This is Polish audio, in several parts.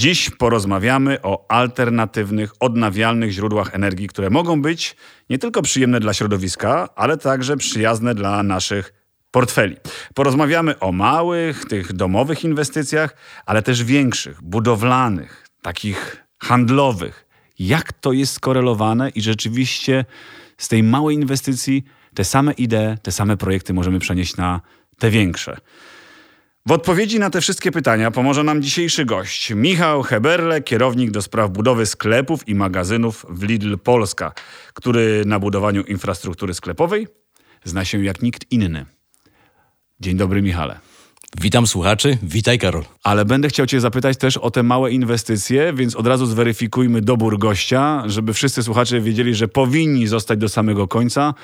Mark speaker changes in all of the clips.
Speaker 1: Dziś porozmawiamy o alternatywnych, odnawialnych źródłach energii, które mogą być nie tylko przyjemne dla środowiska, ale także przyjazne dla naszych portfeli. Porozmawiamy o małych, tych domowych inwestycjach, ale też większych, budowlanych, takich handlowych. Jak to jest skorelowane i rzeczywiście z tej małej inwestycji te same idee, te same projekty możemy przenieść na te większe. W odpowiedzi na te wszystkie pytania pomoże nam dzisiejszy gość, Michał Heberle, kierownik do spraw budowy sklepów i magazynów w Lidl Polska, który na budowaniu infrastruktury sklepowej zna się jak nikt inny. Dzień dobry, Michale.
Speaker 2: Witam słuchaczy, witaj Karol.
Speaker 1: Ale będę chciał Cię zapytać też o te małe inwestycje, więc od razu zweryfikujmy dobór gościa, żeby wszyscy słuchacze wiedzieli, że powinni zostać do samego końca.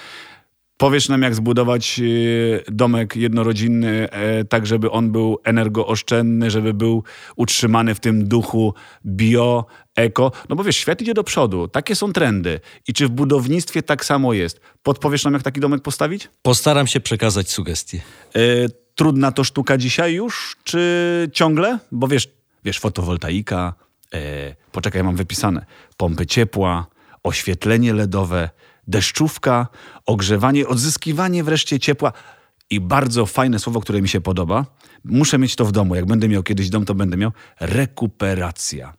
Speaker 1: Powiesz nam, jak zbudować e, domek jednorodzinny, e, tak żeby on był energooszczędny, żeby był utrzymany w tym duchu bio, eko. No bo wiesz, świat idzie do przodu, takie są trendy. I czy w budownictwie tak samo jest? Podpowiesz nam, jak taki domek postawić?
Speaker 2: Postaram się przekazać sugestie.
Speaker 1: E, trudna to sztuka dzisiaj już, czy ciągle? Bo wiesz, wiesz fotowoltaika, poczekaj, mam wypisane, pompy ciepła, oświetlenie LEDowe, deszczówka, ogrzewanie, odzyskiwanie wreszcie ciepła. I bardzo fajne słowo, które mi się podoba. Muszę mieć to w domu. Jak będę miał kiedyś dom, to będę miał rekuperacja.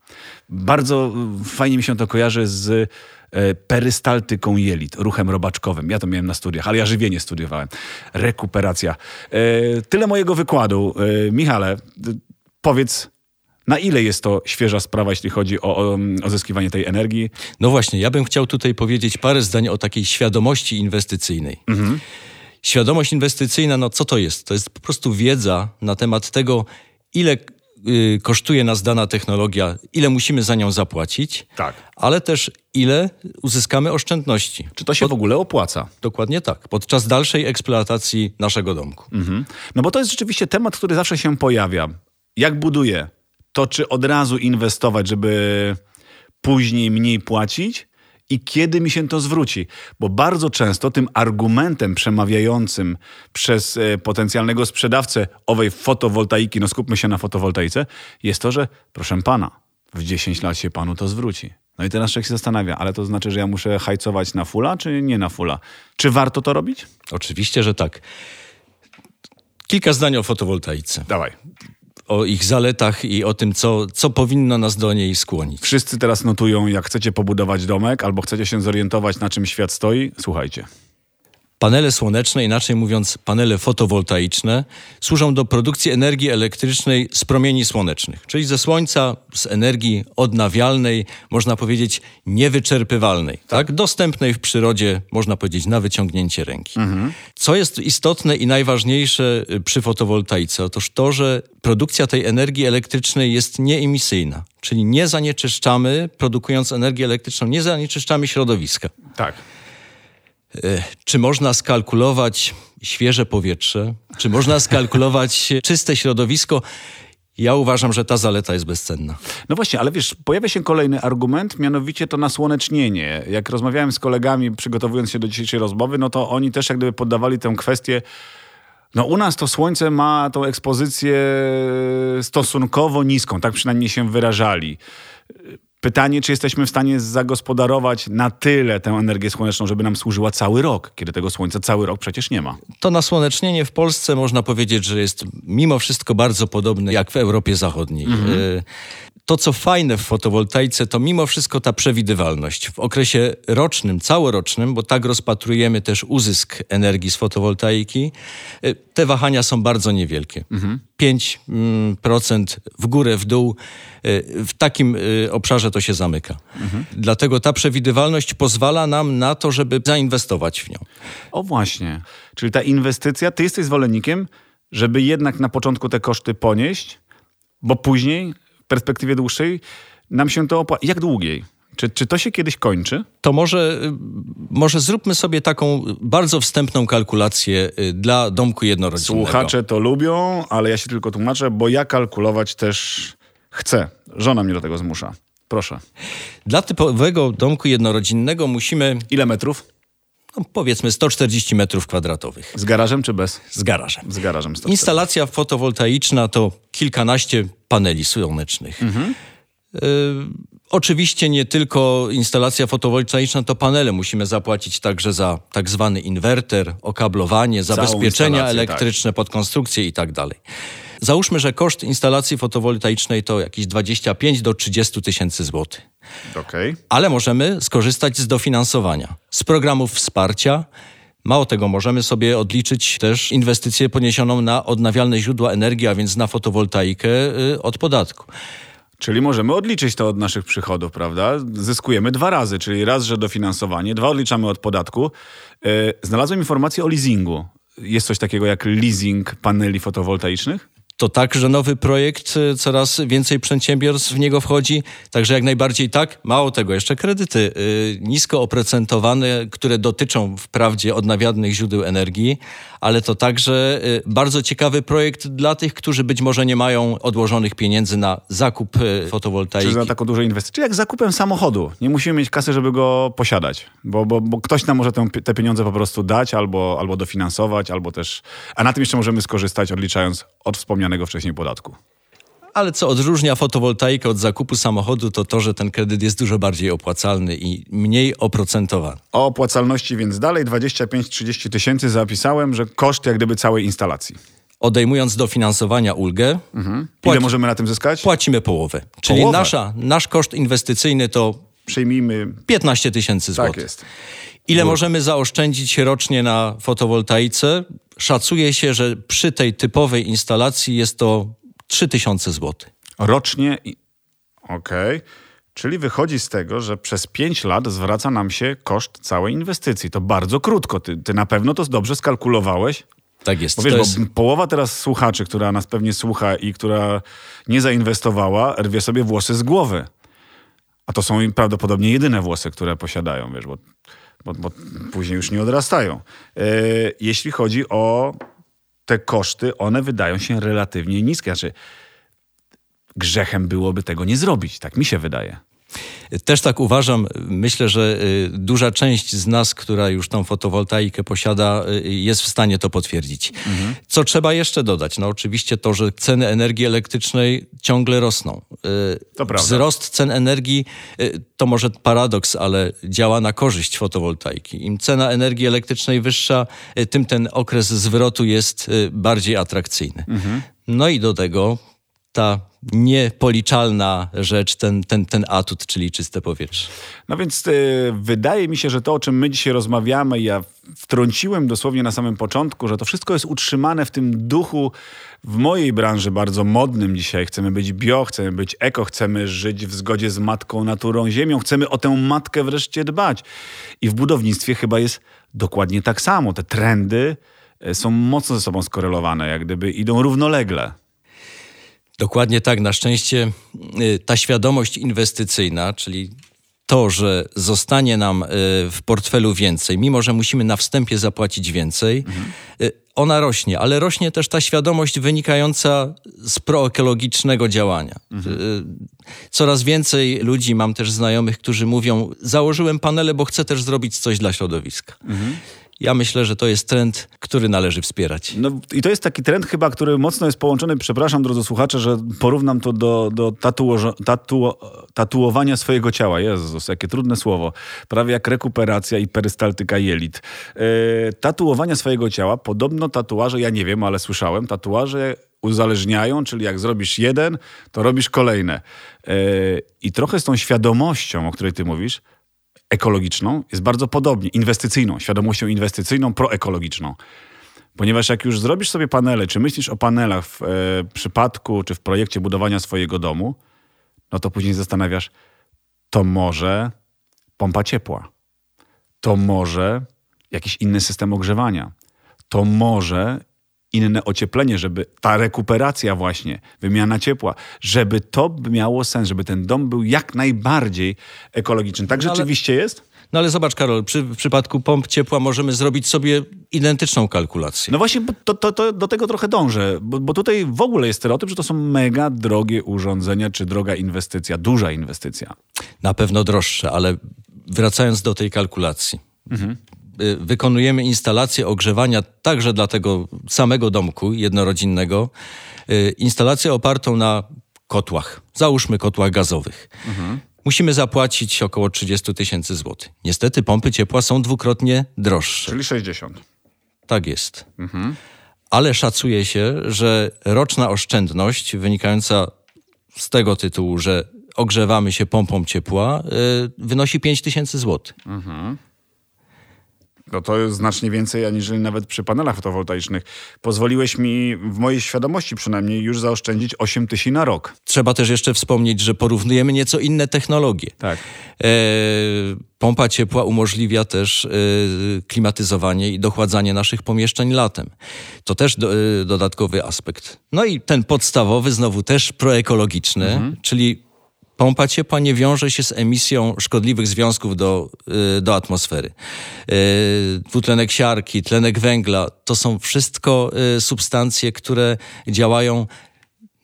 Speaker 1: Bardzo fajnie mi się to kojarzy z e, perystaltyką jelit, ruchem robaczkowym. Ja to miałem na studiach, ale ja żywienie studiowałem. Rekuperacja. E, tyle mojego wykładu. E, Michale, powiedz, na ile jest to świeża sprawa, jeśli chodzi o, o uzyskiwanie tej energii?
Speaker 2: No właśnie, ja bym chciał tutaj powiedzieć parę zdań o takiej świadomości inwestycyjnej. Mhm. Świadomość inwestycyjna, no co to jest? To jest po prostu wiedza na temat tego, ile y, kosztuje nas dana technologia, ile musimy za nią zapłacić,
Speaker 1: tak.
Speaker 2: ale też ile uzyskamy oszczędności.
Speaker 1: Czy to się Pod... w ogóle opłaca?
Speaker 2: Dokładnie tak. Podczas dalszej eksploatacji naszego domku. Mhm.
Speaker 1: No bo to jest rzeczywiście temat, który zawsze się pojawia. Jak buduję to czy od razu inwestować, żeby później mniej płacić i kiedy mi się to zwróci. Bo bardzo często tym argumentem przemawiającym przez e, potencjalnego sprzedawcę owej fotowoltaiki, no skupmy się na fotowoltaice, jest to, że proszę pana, w 10 lat się panu to zwróci. No i teraz człowiek się zastanawia, ale to znaczy, że ja muszę hajcować na fula, czy nie na fula? Czy warto to robić?
Speaker 2: Oczywiście, że tak. Kilka zdań o fotowoltaice.
Speaker 1: Dawaj
Speaker 2: o ich zaletach i o tym, co, co powinno nas do niej skłonić.
Speaker 1: Wszyscy teraz notują, jak chcecie pobudować domek albo chcecie się zorientować, na czym świat stoi. Słuchajcie.
Speaker 2: Panele słoneczne, inaczej mówiąc panele fotowoltaiczne, służą do produkcji energii elektrycznej z promieni słonecznych, czyli ze słońca, z energii odnawialnej, można powiedzieć niewyczerpywalnej, tak. tak? Dostępnej w przyrodzie, można powiedzieć, na wyciągnięcie ręki. Mhm. Co jest istotne i najważniejsze y, przy fotowoltaice? Otóż to, że produkcja tej energii elektrycznej jest nieemisyjna, czyli nie zanieczyszczamy, produkując energię elektryczną, nie zanieczyszczamy środowiska.
Speaker 1: Tak.
Speaker 2: E, czy można skalkulować świeże powietrze? Czy można skalkulować czyste środowisko? Ja uważam, że ta zaleta jest bezcenna.
Speaker 1: No właśnie, ale wiesz, pojawia się kolejny argument, mianowicie to nasłonecznienie. Jak rozmawiałem z kolegami, przygotowując się do dzisiejszej rozmowy, no to oni też jak gdyby poddawali tę kwestię no u nas to słońce ma tą ekspozycję stosunkowo niską, tak przynajmniej się wyrażali. Pytanie, czy jesteśmy w stanie zagospodarować na tyle tę energię słoneczną, żeby nam służyła cały rok, kiedy tego słońca cały rok przecież nie ma.
Speaker 2: To nasłonecznienie w Polsce można powiedzieć, że jest mimo wszystko bardzo podobne jak w Europie Zachodniej. Mhm. Y, to, co fajne w fotowoltaice, to mimo wszystko ta przewidywalność. W okresie rocznym, całorocznym, bo tak rozpatrujemy też uzysk energii z fotowoltaiki, y, te wahania są bardzo niewielkie. Mhm. 5% mm, w górę, w dół. Y, w takim y, obszarze to się zamyka. Mhm. Dlatego ta przewidywalność pozwala nam na to, żeby zainwestować w nią.
Speaker 1: O właśnie. Czyli ta inwestycja, ty jesteś zwolennikiem, żeby jednak na początku te koszty ponieść, bo później perspektywie dłuższej nam się to opłaca. Jak długiej? Czy, czy to się kiedyś kończy?
Speaker 2: To może, może zróbmy sobie taką bardzo wstępną kalkulację y, dla domku jednorodzinnego.
Speaker 1: Słuchacze to lubią, ale ja się tylko tłumaczę, bo ja kalkulować też chcę. Żona mnie do tego zmusza. Proszę.
Speaker 2: Dla typowego domku jednorodzinnego musimy...
Speaker 1: Ile metrów?
Speaker 2: No, powiedzmy 140 metrów kwadratowych.
Speaker 1: Z garażem czy bez?
Speaker 2: Z garażem.
Speaker 1: Z garażem 140.
Speaker 2: Instalacja fotowoltaiczna to kilkanaście paneli słonecznych. Mhm. Oczywiście nie tylko instalacja fotowoltaiczna, to panele. Musimy zapłacić także za tak zwany inwerter, okablowanie, zabezpieczenia tak. elektryczne, tak. podkonstrukcję i tak dalej. Załóżmy, że koszt instalacji fotowoltaicznej to jakieś 25 do 30 tysięcy złotych.
Speaker 1: Okay.
Speaker 2: Ale możemy skorzystać z dofinansowania, z programów wsparcia. Mało tego, możemy sobie odliczyć też inwestycję poniesioną na odnawialne źródła energii, a więc na fotowoltaikę y, od podatku.
Speaker 1: Czyli możemy odliczyć to od naszych przychodów, prawda? Zyskujemy dwa razy, czyli raz, że dofinansowanie, dwa odliczamy od podatku. Yy, znalazłem informację o leasingu. Jest coś takiego jak leasing paneli fotowoltaicznych?
Speaker 2: To także nowy projekt, y, coraz więcej przedsiębiorstw w niego wchodzi, także jak najbardziej tak. Mało tego, jeszcze kredyty y, nisko oprocentowane, które dotyczą wprawdzie odnawialnych źródeł energii, ale to także y, bardzo ciekawy projekt dla tych, którzy być może nie mają odłożonych pieniędzy na zakup fotowoltaiki.
Speaker 1: Czy za taką dużą inwestycję. Jak zakupem samochodu. Nie musimy mieć kasy, żeby go posiadać, bo, bo, bo ktoś nam może te, te pieniądze po prostu dać albo, albo dofinansować, albo też... A na tym jeszcze możemy skorzystać, odliczając od wspomnianego wcześniej podatku.
Speaker 2: Ale co odróżnia fotowoltaikę od zakupu samochodu, to to, że ten kredyt jest dużo bardziej opłacalny i mniej oprocentowany.
Speaker 1: O opłacalności więc dalej 25-30 tysięcy zapisałem, że koszt jak gdyby całej instalacji.
Speaker 2: Odejmując dofinansowania ulgę, mhm.
Speaker 1: ile możemy na tym zyskać?
Speaker 2: Płacimy połowę. Czyli połowę. Nasza, nasz koszt inwestycyjny to
Speaker 1: przyjmijmy
Speaker 2: 15 tysięcy złotych.
Speaker 1: Tak jest.
Speaker 2: Ile możemy zaoszczędzić rocznie na fotowoltaice? Szacuje się, że przy tej typowej instalacji jest to 3000 zł.
Speaker 1: Rocznie? Okej. Okay. Czyli wychodzi z tego, że przez 5 lat zwraca nam się koszt całej inwestycji. To bardzo krótko. Ty, ty na pewno to dobrze skalkulowałeś?
Speaker 2: Tak jest.
Speaker 1: Bo wiesz, jest... bo połowa teraz słuchaczy, która nas pewnie słucha i która nie zainwestowała, rwie sobie włosy z głowy. A to są prawdopodobnie jedyne włosy, które posiadają, wiesz, bo bo, bo później już nie odrastają. E, jeśli chodzi o te koszty, one wydają się relatywnie niskie. Znaczy, grzechem byłoby tego nie zrobić, tak mi się wydaje.
Speaker 2: Też tak uważam. Myślę, że y, duża część z nas, która już tą fotowoltaikę posiada, y, jest w stanie to potwierdzić. Mhm. Co trzeba jeszcze dodać? No oczywiście to, że ceny energii elektrycznej ciągle rosną.
Speaker 1: Y, to prawda.
Speaker 2: Wzrost cen energii to może paradoks, ale działa na korzyść fotowoltaiki. Im cena energii elektrycznej wyższa, tym ten okres zwrotu jest bardziej atrakcyjny. Mhm. No i do tego ta niepoliczalna rzecz, ten, ten, ten atut, czyli czyste powietrze.
Speaker 1: No więc y, wydaje mi się, że to, o czym my dzisiaj rozmawiamy, ja wtrąciłem dosłownie na samym początku, że to wszystko jest utrzymane w tym duchu w mojej branży bardzo modnym dzisiaj. Chcemy być bio, chcemy być eko, chcemy żyć w zgodzie z matką, naturą, ziemią, chcemy o tę matkę wreszcie dbać. I w budownictwie chyba jest dokładnie tak samo. Te trendy y, są mocno ze sobą skorelowane, jak gdyby idą równolegle.
Speaker 2: Dokładnie tak. Na szczęście y, ta świadomość inwestycyjna, czyli to, że zostanie nam y, w portfelu więcej, mimo że musimy na wstępie zapłacić więcej, mhm. ona rośnie, ale rośnie też ta świadomość wynikająca z proekologicznego działania. Mhm. Coraz więcej ludzi, mam też znajomych, którzy mówią: Założyłem panele, bo chcę też zrobić coś dla środowiska. Mhm. Ja myślę, że to jest trend, który należy wspierać.
Speaker 1: No i to jest taki trend chyba, który mocno jest połączony, przepraszam drodzy słuchacze, że porównam to do, do tatuo, tatuo, tatuowania swojego ciała. Jezus, jakie trudne słowo. Prawie jak rekuperacja i perystaltyka jelit. Yy, tatuowania swojego ciała, podobno tatuaże, ja nie wiem, ale słyszałem, tatuaże uzależniają, czyli jak zrobisz jeden, to robisz kolejne. Yy, I trochę z tą świadomością, o której ty mówisz, ekologiczną jest bardzo podobnie, inwestycyjną, świadomością inwestycyjną, proekologiczną. Ponieważ jak już zrobisz sobie panele, czy myślisz o panelach w e, przypadku, czy w projekcie budowania swojego domu, no to później zastanawiasz, to może pompa ciepła, to może jakiś inny system ogrzewania, to może inne ocieplenie, żeby ta rekuperacja właśnie, wymiana ciepła, żeby to miało sens, żeby ten dom był jak najbardziej ekologiczny. Tak no rzeczywiście ale, jest?
Speaker 2: No ale zobacz Karol, przy, w przypadku pomp ciepła możemy zrobić sobie identyczną kalkulację.
Speaker 1: No właśnie, to, to, to do tego trochę dążę, bo, bo tutaj w ogóle jest stereotyp, że to są mega drogie urządzenia, czy droga inwestycja, duża inwestycja.
Speaker 2: Na pewno droższe, ale wracając do tej kalkulacji. Mhm. Y, wykonujemy instalację ogrzewania także dla tego samego domku jednorodzinnego. Y, instalację opartą na kotłach, załóżmy kotłach gazowych. Mhm. Musimy zapłacić około 30 tysięcy złotych. Niestety pompy ciepła są dwukrotnie droższe.
Speaker 1: Czyli 60.
Speaker 2: Tak jest. Mhm. Ale szacuje się, że roczna oszczędność wynikająca z tego tytułu, że ogrzewamy się pompą ciepła, yy, wynosi 5 tysięcy złotych. Mhm.
Speaker 1: No to jest znacznie więcej, aniżeli nawet przy panelach fotowoltaicznych. Pozwoliłeś mi, w mojej świadomości przynajmniej, już zaoszczędzić 8 tysięcy na rok.
Speaker 2: Trzeba też jeszcze wspomnieć, że porównujemy nieco inne technologie.
Speaker 1: Tak.
Speaker 2: E, pompa ciepła umożliwia też e, klimatyzowanie i dochładzanie naszych pomieszczeń latem. To też do, e, dodatkowy aspekt. No i ten podstawowy, znowu też proekologiczny, mhm. czyli Pompa ciepła nie wiąże się z emisją szkodliwych związków do, y, do atmosfery. Y, dwutlenek siarki, tlenek węgla to są wszystko y, substancje, które działają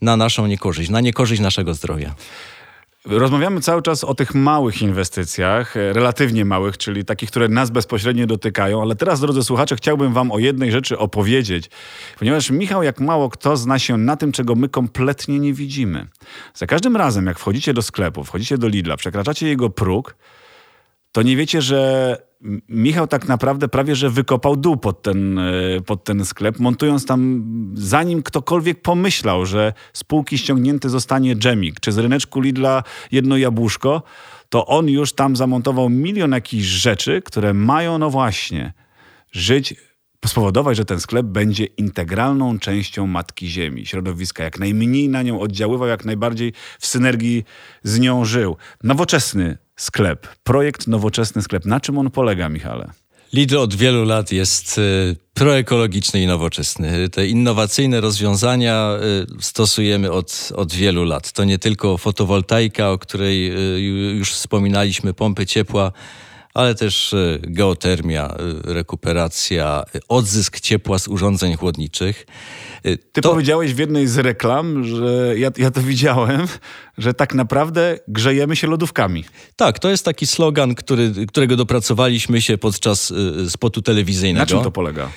Speaker 2: na naszą niekorzyść, na niekorzyść naszego zdrowia.
Speaker 1: Rozmawiamy cały czas o tych małych inwestycjach, e, relatywnie małych, czyli takich, które nas bezpośrednio dotykają, ale teraz, drodzy słuchacze, chciałbym wam o jednej rzeczy opowiedzieć, ponieważ Michał, jak mało kto, zna się na tym, czego my kompletnie nie widzimy. Za każdym razem, jak wchodzicie do sklepu, wchodzicie do Lidla, przekraczacie jego próg, to nie wiecie, że Michał tak naprawdę prawie, że wykopał dół pod ten, e, pod ten sklep, montując tam, zanim ktokolwiek pomyślał, że z półki ściągnięty zostanie dżemik, czy z ryneczku Lidla jedno jabłuszko, to on już tam zamontował milion jakichś rzeczy, które mają, no właśnie, żyć spowodować, że ten sklep będzie integralną częścią Matki Ziemi, środowiska, jak najmniej na nią oddziaływał, jak najbardziej w synergii z nią żył. Nowoczesny sklep, projekt Nowoczesny Sklep. Na czym on polega, Michale?
Speaker 2: Lidl od wielu lat jest y, proekologiczny i nowoczesny. Te innowacyjne rozwiązania y, stosujemy od, od wielu lat. To nie tylko fotowoltaika, o której y, już wspominaliśmy, pompy ciepła, ale też e, geotermia, e, rekuperacja, e, odzysk ciepła z urządzeń chłodniczych.
Speaker 1: Ty to... powiedziałeś w jednej z reklam, że ja, ja to widziałem, że tak naprawdę grzejemy się lodówkami.
Speaker 2: Tak, to jest taki slogan, który, którego dopracowaliśmy się podczas spotu telewizyjnego.
Speaker 1: Na czym to polega?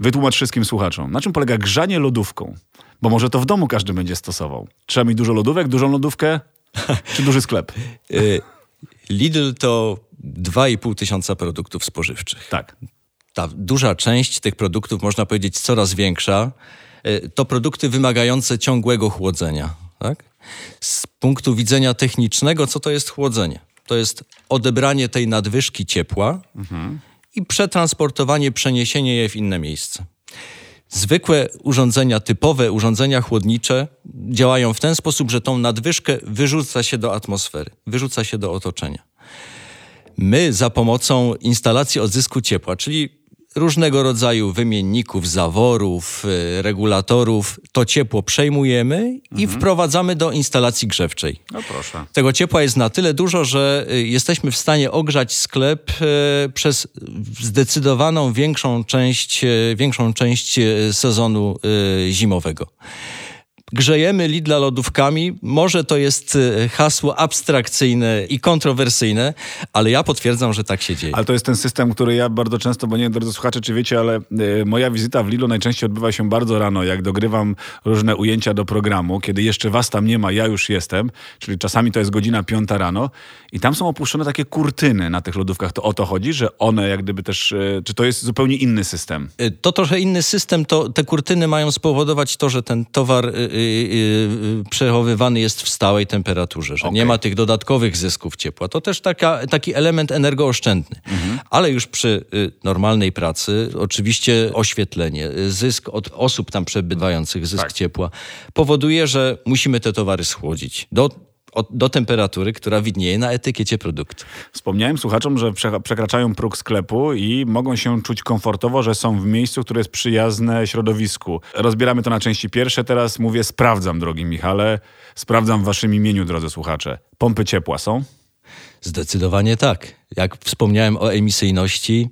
Speaker 1: Wytłumacz wszystkim słuchaczom. Na czym polega grzanie lodówką? Bo może to w domu każdy będzie stosował. Trzeba mieć dużo lodówek, dużą lodówkę czy duży sklep?
Speaker 2: Lidl to 2,5 tysiąca produktów spożywczych.
Speaker 1: Tak.
Speaker 2: Ta duża część tych produktów, można powiedzieć coraz większa, e, to produkty wymagające ciągłego chłodzenia. Tak? Z punktu widzenia technicznego, co to jest chłodzenie? To jest odebranie tej nadwyżki ciepła mhm. i przetransportowanie, przeniesienie je w inne miejsce. Zwykłe urządzenia, typowe urządzenia chłodnicze działają w ten sposób, że tą nadwyżkę wyrzuca się do atmosfery, wyrzuca się do otoczenia. My za pomocą instalacji odzysku ciepła, czyli różnego rodzaju wymienników, zaworów, y, regulatorów, to ciepło przejmujemy mhm. i wprowadzamy do instalacji grzewczej.
Speaker 1: No proszę.
Speaker 2: Tego ciepła jest na tyle dużo, że y, jesteśmy w stanie ogrzać sklep y, przez zdecydowaną większą część, większą część sezonu zimowego grzejemy Lidla lodówkami. Może to jest e, hasło abstrakcyjne i kontrowersyjne, ale ja potwierdzam, że tak się dzieje.
Speaker 1: Ale to jest ten system, który ja bardzo często, bo nie wiem, drodzy słuchacze, czy wiecie, ale y, moja wizyta w Lidlu najczęściej odbywa się bardzo rano, jak dogrywam różne ujęcia do programu, kiedy jeszcze was tam nie ma, ja już jestem, czyli czasami to jest godzina piąta rano i tam są opuszczone takie kurtyny na tych lodówkach. To o to chodzi, że one jak gdyby też, y, czy to jest zupełnie inny system?
Speaker 2: To trochę inny system, to te kurtyny mają spowodować to, że ten towar y, Y, y, przechowywany jest w stałej temperaturze, że okay. nie ma tych dodatkowych zysków ciepła. To też taka, taki element energooszczędny. Mhm. Ale już przy y, normalnej pracy, oczywiście oświetlenie, zysk od osób tam przebywających, zysk tak. ciepła, powoduje, że musimy te towary schłodzić do do temperatury, która widnieje na etykiecie produktu.
Speaker 1: Wspomniałem słuchaczom, że przekraczają próg sklepu i mogą się czuć komfortowo, że są w miejscu, które jest przyjazne środowisku. Rozbieramy to na części pierwsze. Teraz mówię sprawdzam, drogi Michale. Sprawdzam w waszym imieniu, drodzy słuchacze. Pompy ciepła są?
Speaker 2: Zdecydowanie tak. Jak wspomniałem o emisyjności,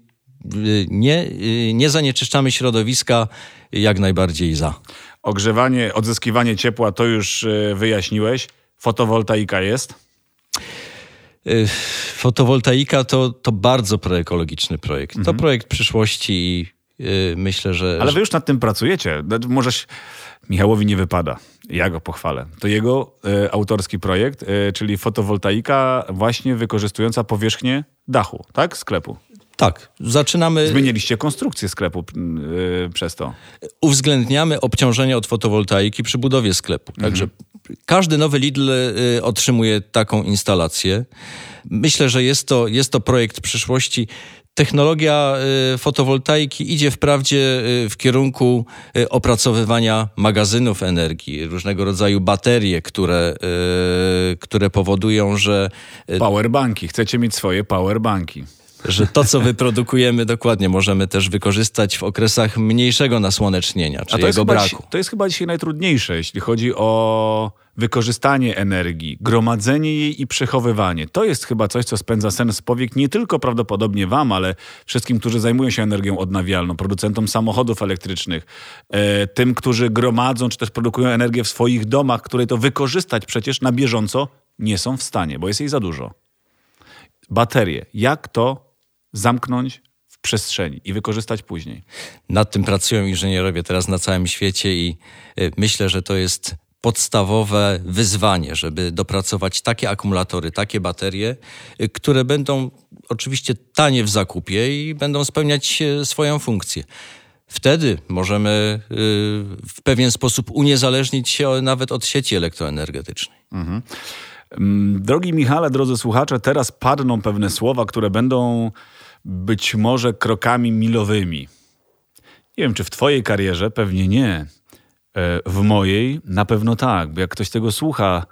Speaker 2: y, nie, y, nie zanieczyszczamy środowiska jak najbardziej za.
Speaker 1: Ogrzewanie, odzyskiwanie ciepła to już y, wyjaśniłeś. Fotowoltaika jest?
Speaker 2: Fotowoltaika to, to bardzo proekologiczny projekt. Mhm. To projekt przyszłości i myślę, że...
Speaker 1: Ale wy już nad tym pracujecie. Możesz... Michałowi nie wypada. Ja go pochwalę. To jego y, autorski projekt, y, czyli fotowoltaika właśnie wykorzystująca powierzchnię dachu, tak? Sklepu.
Speaker 2: Tak, zaczynamy.
Speaker 1: Zmieniliście konstrukcję sklepu yy, przez to.
Speaker 2: Uwzględniamy obciążenie od fotowoltaiki przy budowie sklepu. Mhm. Także każdy nowy Lidl yy, otrzymuje taką instalację. Myślę, że jest to, jest to projekt przyszłości. Technologia y, fotowoltaiki idzie wprawdzie y, w kierunku y, opracowywania magazynów energii, różnego rodzaju baterie, które, które powodują, że.
Speaker 1: Powerbanki. Chcecie mieć swoje powerbanki
Speaker 2: że to, co wyprodukujemy dokładnie, możemy też wykorzystać w okresach mniejszego nasłonecznienia, czy jego braku.
Speaker 1: to jest chyba dzisiaj najtrudniejsze, jeśli chodzi o wykorzystanie energii, gromadzenie jej i przechowywanie. To jest chyba coś, co spędza sens powiek nie tylko prawdopodobnie wam, ale wszystkim, którzy zajmują się energią odnawialną, producentom samochodów elektrycznych, e, tym, którzy gromadzą czy też produkują energię w swoich domach, której to wykorzystać przecież na bieżąco nie są w stanie, bo jest jej za dużo. Baterie. Jak to zamknąć w przestrzeni i wykorzystać później.
Speaker 2: Nad tym pracują inżynierowie teraz na całym świecie i y, myślę, że to jest podstawowe wyzwanie, żeby dopracować takie akumulatory, takie baterie, y, które będą oczywiście tanie w zakupie i będą spełniać y, swoją funkcję. Wtedy możemy w pewien sposób uniezależnić się nawet od sieci elektroenergetycznej. Mhm.
Speaker 1: Mm, drogi Michale, drodzy słuchacze, teraz padną pewne słowa, które będą być może krokami milowymi. Nie wiem, czy w Twojej karierze, pewnie nie. E, w mojej na pewno tak, bo jak ktoś tego słucha,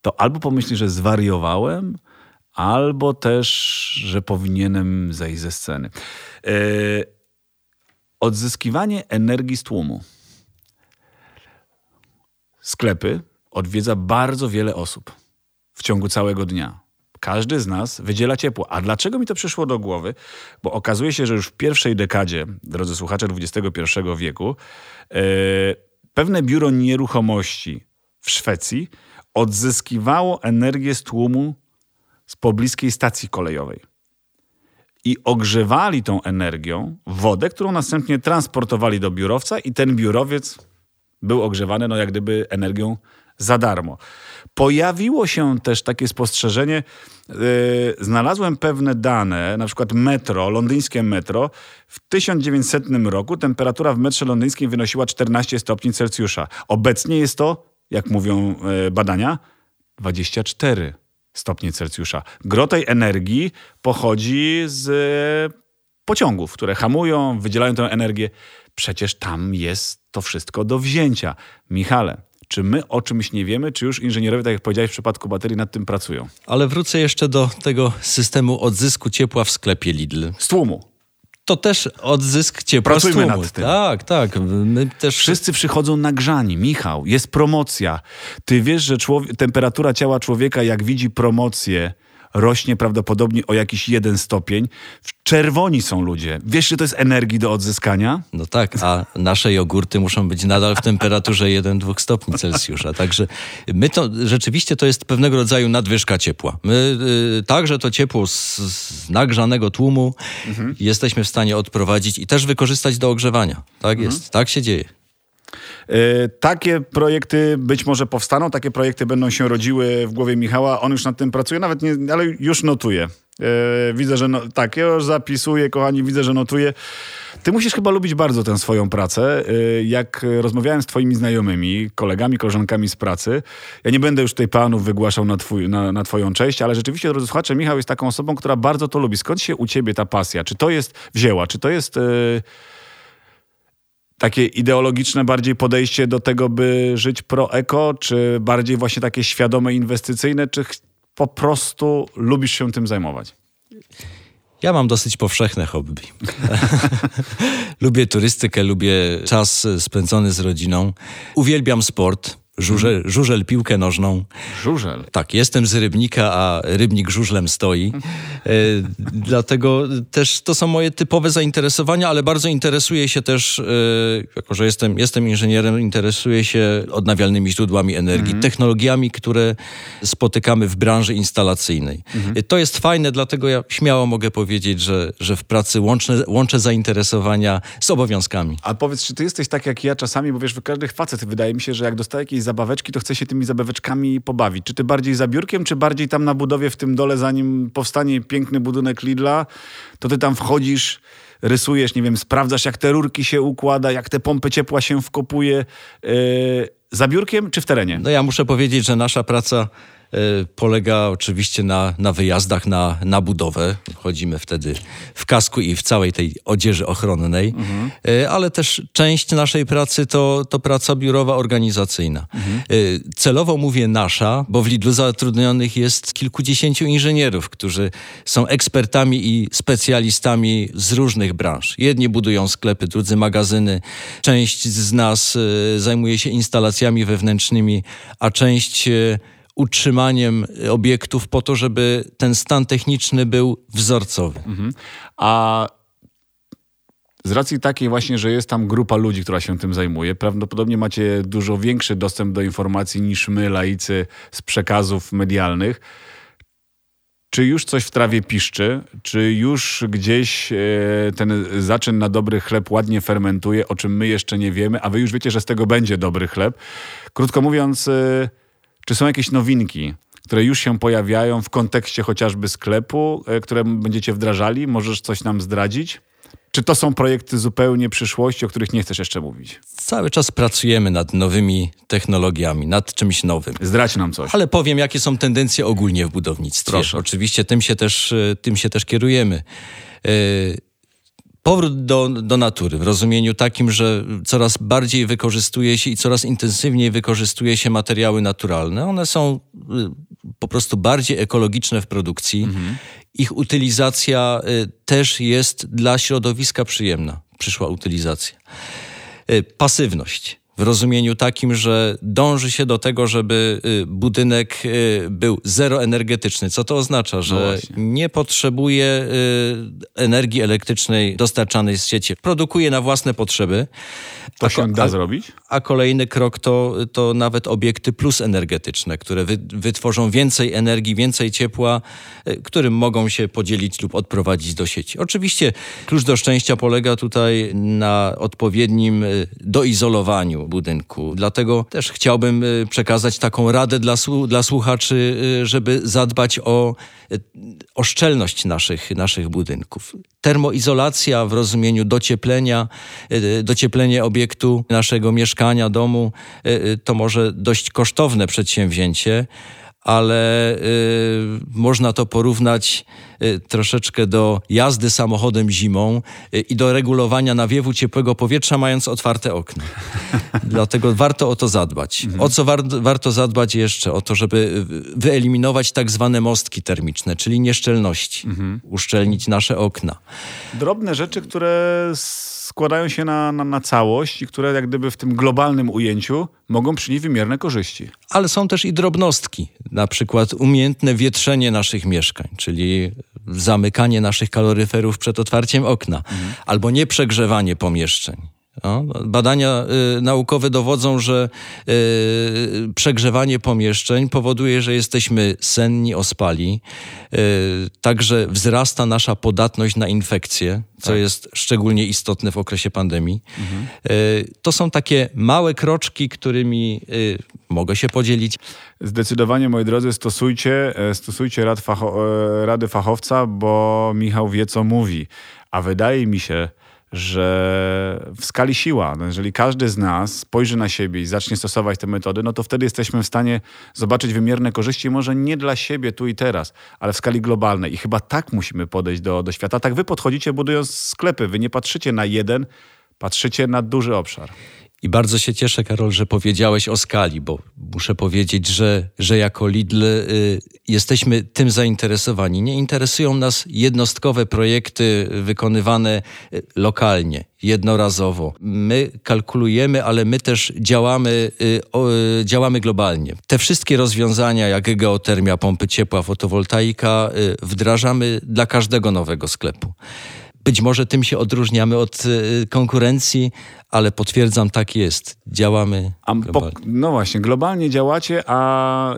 Speaker 1: to albo pomyśli, że zwariowałem, albo też, że powinienem zejść ze sceny. E, odzyskiwanie energii z tłumu. Sklepy odwiedza bardzo wiele osób w ciągu całego dnia. Każdy z nas wydziela ciepło. A dlaczego mi to przyszło do głowy? Bo okazuje się, że już w pierwszej dekadzie, drodzy słuchacze XXI wieku, yy, pewne biuro nieruchomości w Szwecji odzyskiwało energię z tłumu z pobliskiej stacji kolejowej. I ogrzewali tą energią wodę, którą następnie transportowali do biurowca, i ten biurowiec był ogrzewany, no jak gdyby energią za darmo. Pojawiło się też takie spostrzeżenie, yy, znalazłem pewne dane, na przykład metro, londyńskie metro. W 1900 roku temperatura w metrze londyńskim wynosiła 14 stopni Celsjusza. Obecnie jest to, jak mówią yy, badania, 24 stopnie Celsjusza. Gro tej energii pochodzi z yy, pociągów, które hamują, wydzielają tę energię. Przecież tam jest to wszystko do wzięcia. Michale, czy my o czymś nie wiemy, czy już inżynierowie, tak jak powiedziałeś w przypadku baterii, nad tym pracują?
Speaker 2: Ale wrócę jeszcze do tego systemu odzysku ciepła w sklepie Lidl.
Speaker 1: Z tłumu
Speaker 2: to też odzysk ciepła
Speaker 1: Pracujmy nad tym.
Speaker 2: Tak, tak. My też...
Speaker 1: Wszyscy przychodzą nagrzani. Michał, jest promocja. Ty wiesz, że temperatura ciała człowieka, jak widzi promocję, rośnie prawdopodobnie o jakiś jeden stopień. Czerwoni są ludzie. Wiesz, że to jest energii do odzyskania?
Speaker 2: No tak, a nasze jogurty muszą być nadal w temperaturze 1-2 stopni Celsjusza. Także my to, rzeczywiście to jest pewnego rodzaju nadwyżka ciepła. My y, także to ciepło z, z nagrzanego tłumu mhm. jesteśmy w stanie odprowadzić i też wykorzystać do ogrzewania. Tak mhm. jest, tak się dzieje.
Speaker 1: E, takie projekty być może powstaną, takie projekty będą się rodziły w głowie Michała. On już nad tym pracuje, nawet nie, ale już notuje. E, widzę, że no, tak, ja już zapisuję, kochani, widzę, że notuje. Ty musisz chyba lubić bardzo tę swoją pracę. E, jak rozmawiałem z twoimi znajomymi, kolegami, koleżankami z pracy, ja nie będę już tutaj panów wygłaszał na, twój, na, na twoją cześć, ale rzeczywiście, drodzy słuchacze, Michał jest taką osobą, która bardzo to lubi. Skąd się u ciebie ta pasja? Czy to jest wzięła? Czy to jest... Yy, takie ideologiczne bardziej podejście do tego, by żyć pro-eko, czy bardziej właśnie takie świadome inwestycyjne, czy po prostu lubisz się tym zajmować?
Speaker 2: Ja mam dosyć powszechne hobby. lubię turystykę, lubię czas spędzony z rodziną. Uwielbiam sport. Żużel, żużel piłkę nożną.
Speaker 1: Żużel?
Speaker 2: Tak, jestem z Rybnika, a Rybnik żużlem stoi. E, dlatego też to są moje typowe zainteresowania, ale bardzo interesuję się też, e, jako że jestem, jestem inżynierem, interesuję się odnawialnymi źródłami energii, mhm. technologiami, które spotykamy w branży instalacyjnej. Mhm. To jest fajne, dlatego ja śmiało mogę powiedzieć, że, że w pracy łączę, łączę zainteresowania z obowiązkami.
Speaker 1: A powiedz, czy ty jesteś tak jak ja czasami, bo wiesz, każdy facet wydaje mi się, że jak dostaje jakieś zabaweczki, to chce się tymi zabaweczkami pobawić. Czy ty bardziej za biurkiem, czy bardziej tam na budowie w tym dole, zanim powstanie piękny budynek Lidla, to ty tam wchodzisz rysujesz, nie wiem, sprawdzasz jak te rurki się układa, jak te pompy ciepła się wkopuje. Yy, za biurkiem czy w terenie?
Speaker 2: No ja muszę powiedzieć, że nasza praca polega oczywiście na, na wyjazdach na, na budowę. Chodzimy wtedy w kasku i w całej tej odzieży ochronnej, mhm. ale też część naszej pracy to, to praca biurowa, organizacyjna. Mhm. E, celowo mówię nasza, bo w Lidlu zatrudnionych jest kilkudziesięciu inżynierów, którzy są ekspertami i specjalistami z różnych branż. Jedni budują sklepy, drudzy magazyny. Część z nas zajmuje się instalacjami wewnętrznymi, a część utrzymaniem obiektów po to, żeby ten stan techniczny był wzorcowy. Mhm.
Speaker 1: A z racji takiej właśnie, że jest tam grupa ludzi, która się tym zajmuje, prawdopodobnie macie dużo większy dostęp do informacji niż my, laicy, z przekazów medialnych. Czy już coś w trawie piszczy? Czy już gdzieś e, ten zaczyn na dobry chleb ładnie fermentuje, o czym my jeszcze nie wiemy, a wy już wiecie, że z tego będzie dobry chleb? Krótko mówiąc, e, czy są jakieś nowinki, które już się pojawiają w kontekście chociażby sklepu, e, które będziecie wdrażali? Możesz coś nam zdradzić? Czy to są projekty zupełnie przyszłości, o których nie chcesz jeszcze mówić?
Speaker 2: Cały czas pracujemy nad nowymi technologiami, nad czymś nowym.
Speaker 1: Zdrać nam coś.
Speaker 2: Ale powiem, jakie są tendencje ogólnie w budownictwie.
Speaker 1: Proszę.
Speaker 2: Oczywiście tym się też, e, tym się też kierujemy. Yy, powrót do, do natury, w rozumieniu takim, że coraz bardziej wykorzystuje się i coraz intensywniej wykorzystuje się materiały naturalne. One są y, po prostu bardziej ekologiczne w produkcji. Mhm. Ich utylizacja y, też jest dla środowiska przyjemna, przyszła utylizacja. Y, pasywność w rozumieniu takim, że dąży się do tego, żeby y, budynek y, był zeroenergetyczny. Co to oznacza? Że no nie potrzebuje y, energii elektrycznej dostarczanej z sieci. Produkuje na własne potrzeby.
Speaker 1: To się da zrobić?
Speaker 2: A kolejny krok to, to nawet obiekty plus energetyczne, które wy, wytworzą więcej energii, więcej ciepła, którym mogą się podzielić lub odprowadzić do sieci. Oczywiście klucz do szczęścia polega tutaj na odpowiednim doizolowaniu budynku. Dlatego też chciałbym y, przekazać taką radę dla, dla słuchaczy, y, żeby zadbać o, y, o szczelność naszych, naszych budynków. Termoizolacja w rozumieniu docieplenia, docieplenie obiektu naszego mieszkania, domu, to może dość kosztowne przedsięwzięcie ale y, można to porównać y, troszeczkę do jazdy samochodem zimą y, i do regulowania nawiewu ciepłego powietrza, mając otwarte okna. Dlatego warto o to zadbać. Mhm. O co war warto zadbać jeszcze? O to, żeby wyeliminować tak zwane mostki termiczne, czyli nieszczelności, mhm. uszczelnić nasze okna.
Speaker 1: Drobne rzeczy, które składają się na, na, na całość i które jak gdyby w tym globalnym ujęciu mogą przynieść wymierne korzyści.
Speaker 2: Ale są też i drobnostki, na przykład umiejętne wietrzenie naszych mieszkań, czyli zamykanie naszych kaloryferów przed otwarciem okna, mhm. albo nieprzegrzewanie pomieszczeń. No, badania y, naukowe dowodzą, że y, przegrzewanie pomieszczeń powoduje, że jesteśmy senni, ospali. Y, także wzrasta nasza podatność na infekcje, co tak. jest szczególnie istotne w okresie pandemii. Mhm. Y, to są takie małe kroczki, którymi y, mogę się podzielić.
Speaker 1: Zdecydowanie, moi drodzy, stosujcie, e, stosujcie rad facho e, rady fachowca, bo Michał wie, co mówi. A wydaje mi się, że w skali siła, no jeżeli każdy z nas spojrzy na siebie i zacznie stosować te metody, no to wtedy jesteśmy w stanie zobaczyć wymierne korzyści, może nie dla siebie tu i teraz, ale w skali globalnej. I chyba tak musimy podejść do, do świata. Tak wy podchodzicie budując sklepy. Wy nie patrzycie na jeden, patrzycie na duży obszar.
Speaker 2: I bardzo się cieszę, Karol, że powiedziałeś o skali, bo muszę powiedzieć, że, że jako Lidl y, jesteśmy tym zainteresowani. Nie interesują nas jednostkowe projekty wykonywane y, lokalnie, jednorazowo. My kalkulujemy, ale my też działamy, y, o, y, działamy globalnie. Te wszystkie rozwiązania, jak geotermia, pompy ciepła, fotowoltaika, y, wdrażamy dla każdego nowego sklepu. Być może tym się odróżniamy od y, konkurencji, ale potwierdzam, tak jest. Działamy globalnie.
Speaker 1: no właśnie, globalnie działacie, a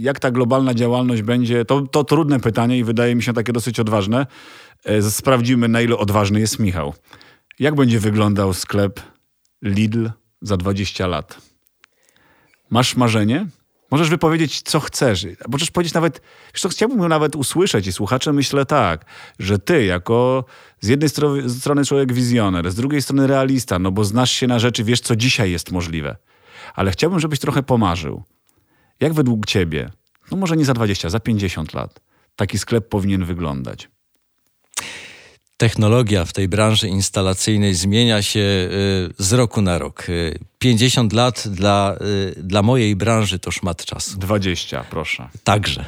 Speaker 1: jak ta globalna działalność będzie, to, to trudne pytanie i wydaje mi się takie dosyć odważne. E, Sprawdzimy, na ile odważny jest Michał. Jak będzie wyglądał sklep Lidl za 20 lat? Masz marzenie? Możesz wypowiedzieć, co chcesz. Możesz powiedzieć nawet, co, chciałbym nawet usłyszeć i słuchacze myślę tak, że ty jako z jednej stro- strony człowiek wizjoner, z drugiej strony realista, no bo znasz się na rzeczy, wiesz co dzisiaj jest możliwe. Ale chciałbym, żebyś trochę pomarzył. Jak według ciebie, no może nie za 20, za 50 lat, taki sklep powinien wyglądać?
Speaker 2: Technologia w tej branży instalacyjnej zmienia się y, z roku na rok. Y, 50 lat dla, y, dla mojej branży to szmat czasu.
Speaker 1: 20, proszę.
Speaker 2: Także.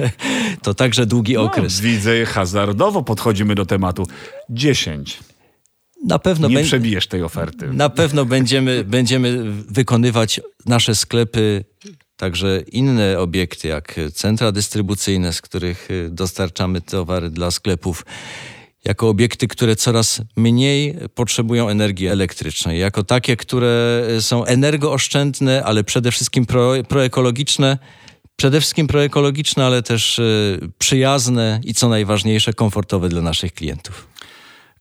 Speaker 2: to także długi okres.
Speaker 1: No, widzę, hazardowo podchodzimy do tematu. 10.
Speaker 2: Na pewno,
Speaker 1: Nie przebijesz tej oferty.
Speaker 2: na pewno będziemy, będziemy wykonywać nasze sklepy, także inne obiekty, jak centra dystrybucyjne, z których y, dostarczamy towary dla sklepów, jako obiekty, które coraz mniej potrzebują energii elektrycznej, jako takie, które y, są energooszczędne, ale przede wszystkim pro, proekologiczne. Przede wszystkim proekologiczne, ale też y, przyjazne i co najważniejsze, komfortowe dla naszych klientów.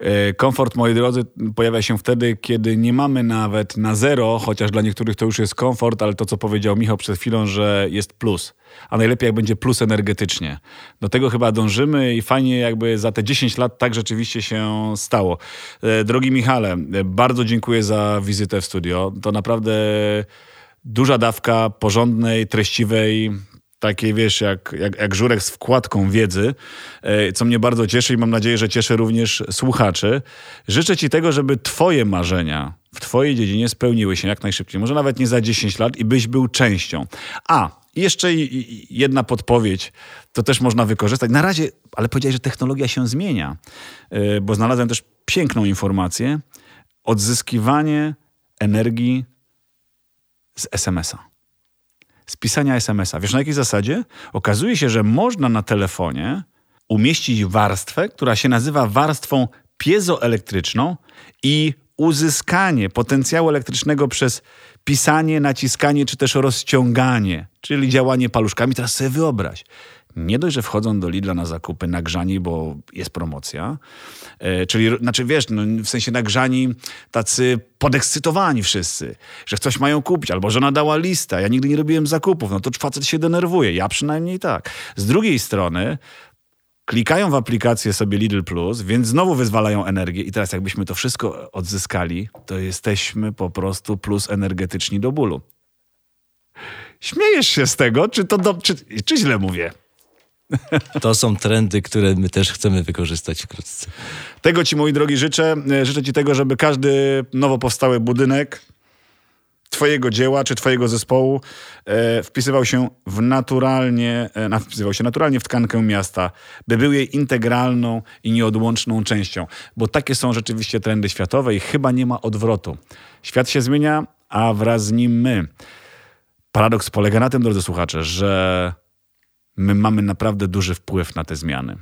Speaker 1: E, Komfort, moi drodzy, pojawia się wtedy, kiedy nie mamy nawet na zero, chociaż dla niektórych to już jest komfort, ale to, co powiedział Michał przed chwilą, że jest plus. A najlepiej, jak będzie plus energetycznie. Do tego chyba dążymy i fajnie, jakby za te 10 lat tak rzeczywiście się stało. E, Drogi Michale, e, bardzo dziękuję za wizytę w studio. To naprawdę duża dawka porządnej, treściwej, takiej wiesz, jak, jak, jak żurek z wkładką wiedzy, e, co mnie bardzo cieszy i mam nadzieję, że cieszy również słuchaczy. Życzę Ci tego, żeby Twoje marzenia w Twojej dziedzinie spełniły się jak najszybciej. Może nawet nie za 10 lat i byś był częścią. A, jeszcze jedna podpowiedź, to też można wykorzystać. Na razie, ale powiedziałeś, że technologia się zmienia, e, bo znalazłem też piękną informację. Odzyskiwanie energii z SMS-a z pisania SMS-a. Wiesz na jakiej zasadzie? Okazuje się, że można na telefonie umieścić warstwę, która się nazywa warstwą piezoelektryczną i uzyskanie potencjału elektrycznego przez pisanie, naciskanie czy też rozciąganie, czyli działanie paluszkami. Teraz sobie wyobraź. Nie dość, że wchodzą do Lidla na zakupy nagrzani, bo jest promocja, e, czyli, znaczy wiesz, no, w sensie nagrzani, tacy podekscytowani wszyscy, że coś mają kupić, albo żona dała listę, ja nigdy nie robiłem zakupów, no to facet się denerwuje, ja przynajmniej tak. Z drugiej strony klikają w aplikację sobie Lidl Plus, więc znowu wyzwalają energię i teraz jakbyśmy to wszystko odzyskali, to jesteśmy po prostu plus energetyczni do bólu. Śmiejesz się z tego, czy to do, czy, czy źle mówię?
Speaker 2: To są trendy, które my też chcemy wykorzystać wkrótce.
Speaker 1: Tego ci, moi drogi, życzę. E, Życzę ci tego, żeby każdy nowo powstały budynek twojego dzieła czy twojego zespołu e, wpisywał się w naturalnie, e, wpisywał się naturalnie w tkankę miasta, by był jej integralną i nieodłączną częścią. Bo takie są rzeczywiście trendy światowe i chyba nie ma odwrotu. Świat się zmienia, a wraz z nim my. Paradoks polega na tym, drodzy słuchacze, że my mamy naprawdę duży wpływ na te zmiany.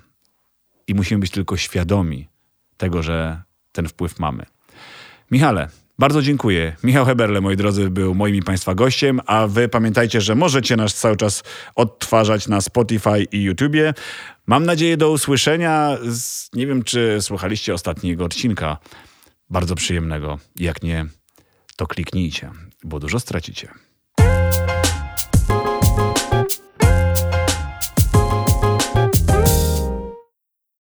Speaker 1: I musimy być tylko świadomi tego, że ten wpływ mamy. Michale, bardzo dziękuję. Michał Heberle, moi drodzy, był moim i Państwa gościem, a Wy pamiętajcie, że możecie nas cały czas odtwarzać na Spotify i YouTubie. Mam nadzieję do usłyszenia. Nie wiem, czy słuchaliście ostatniego odcinka. Bardzo przyjemnego. Jak nie, to kliknijcie, bo dużo stracicie.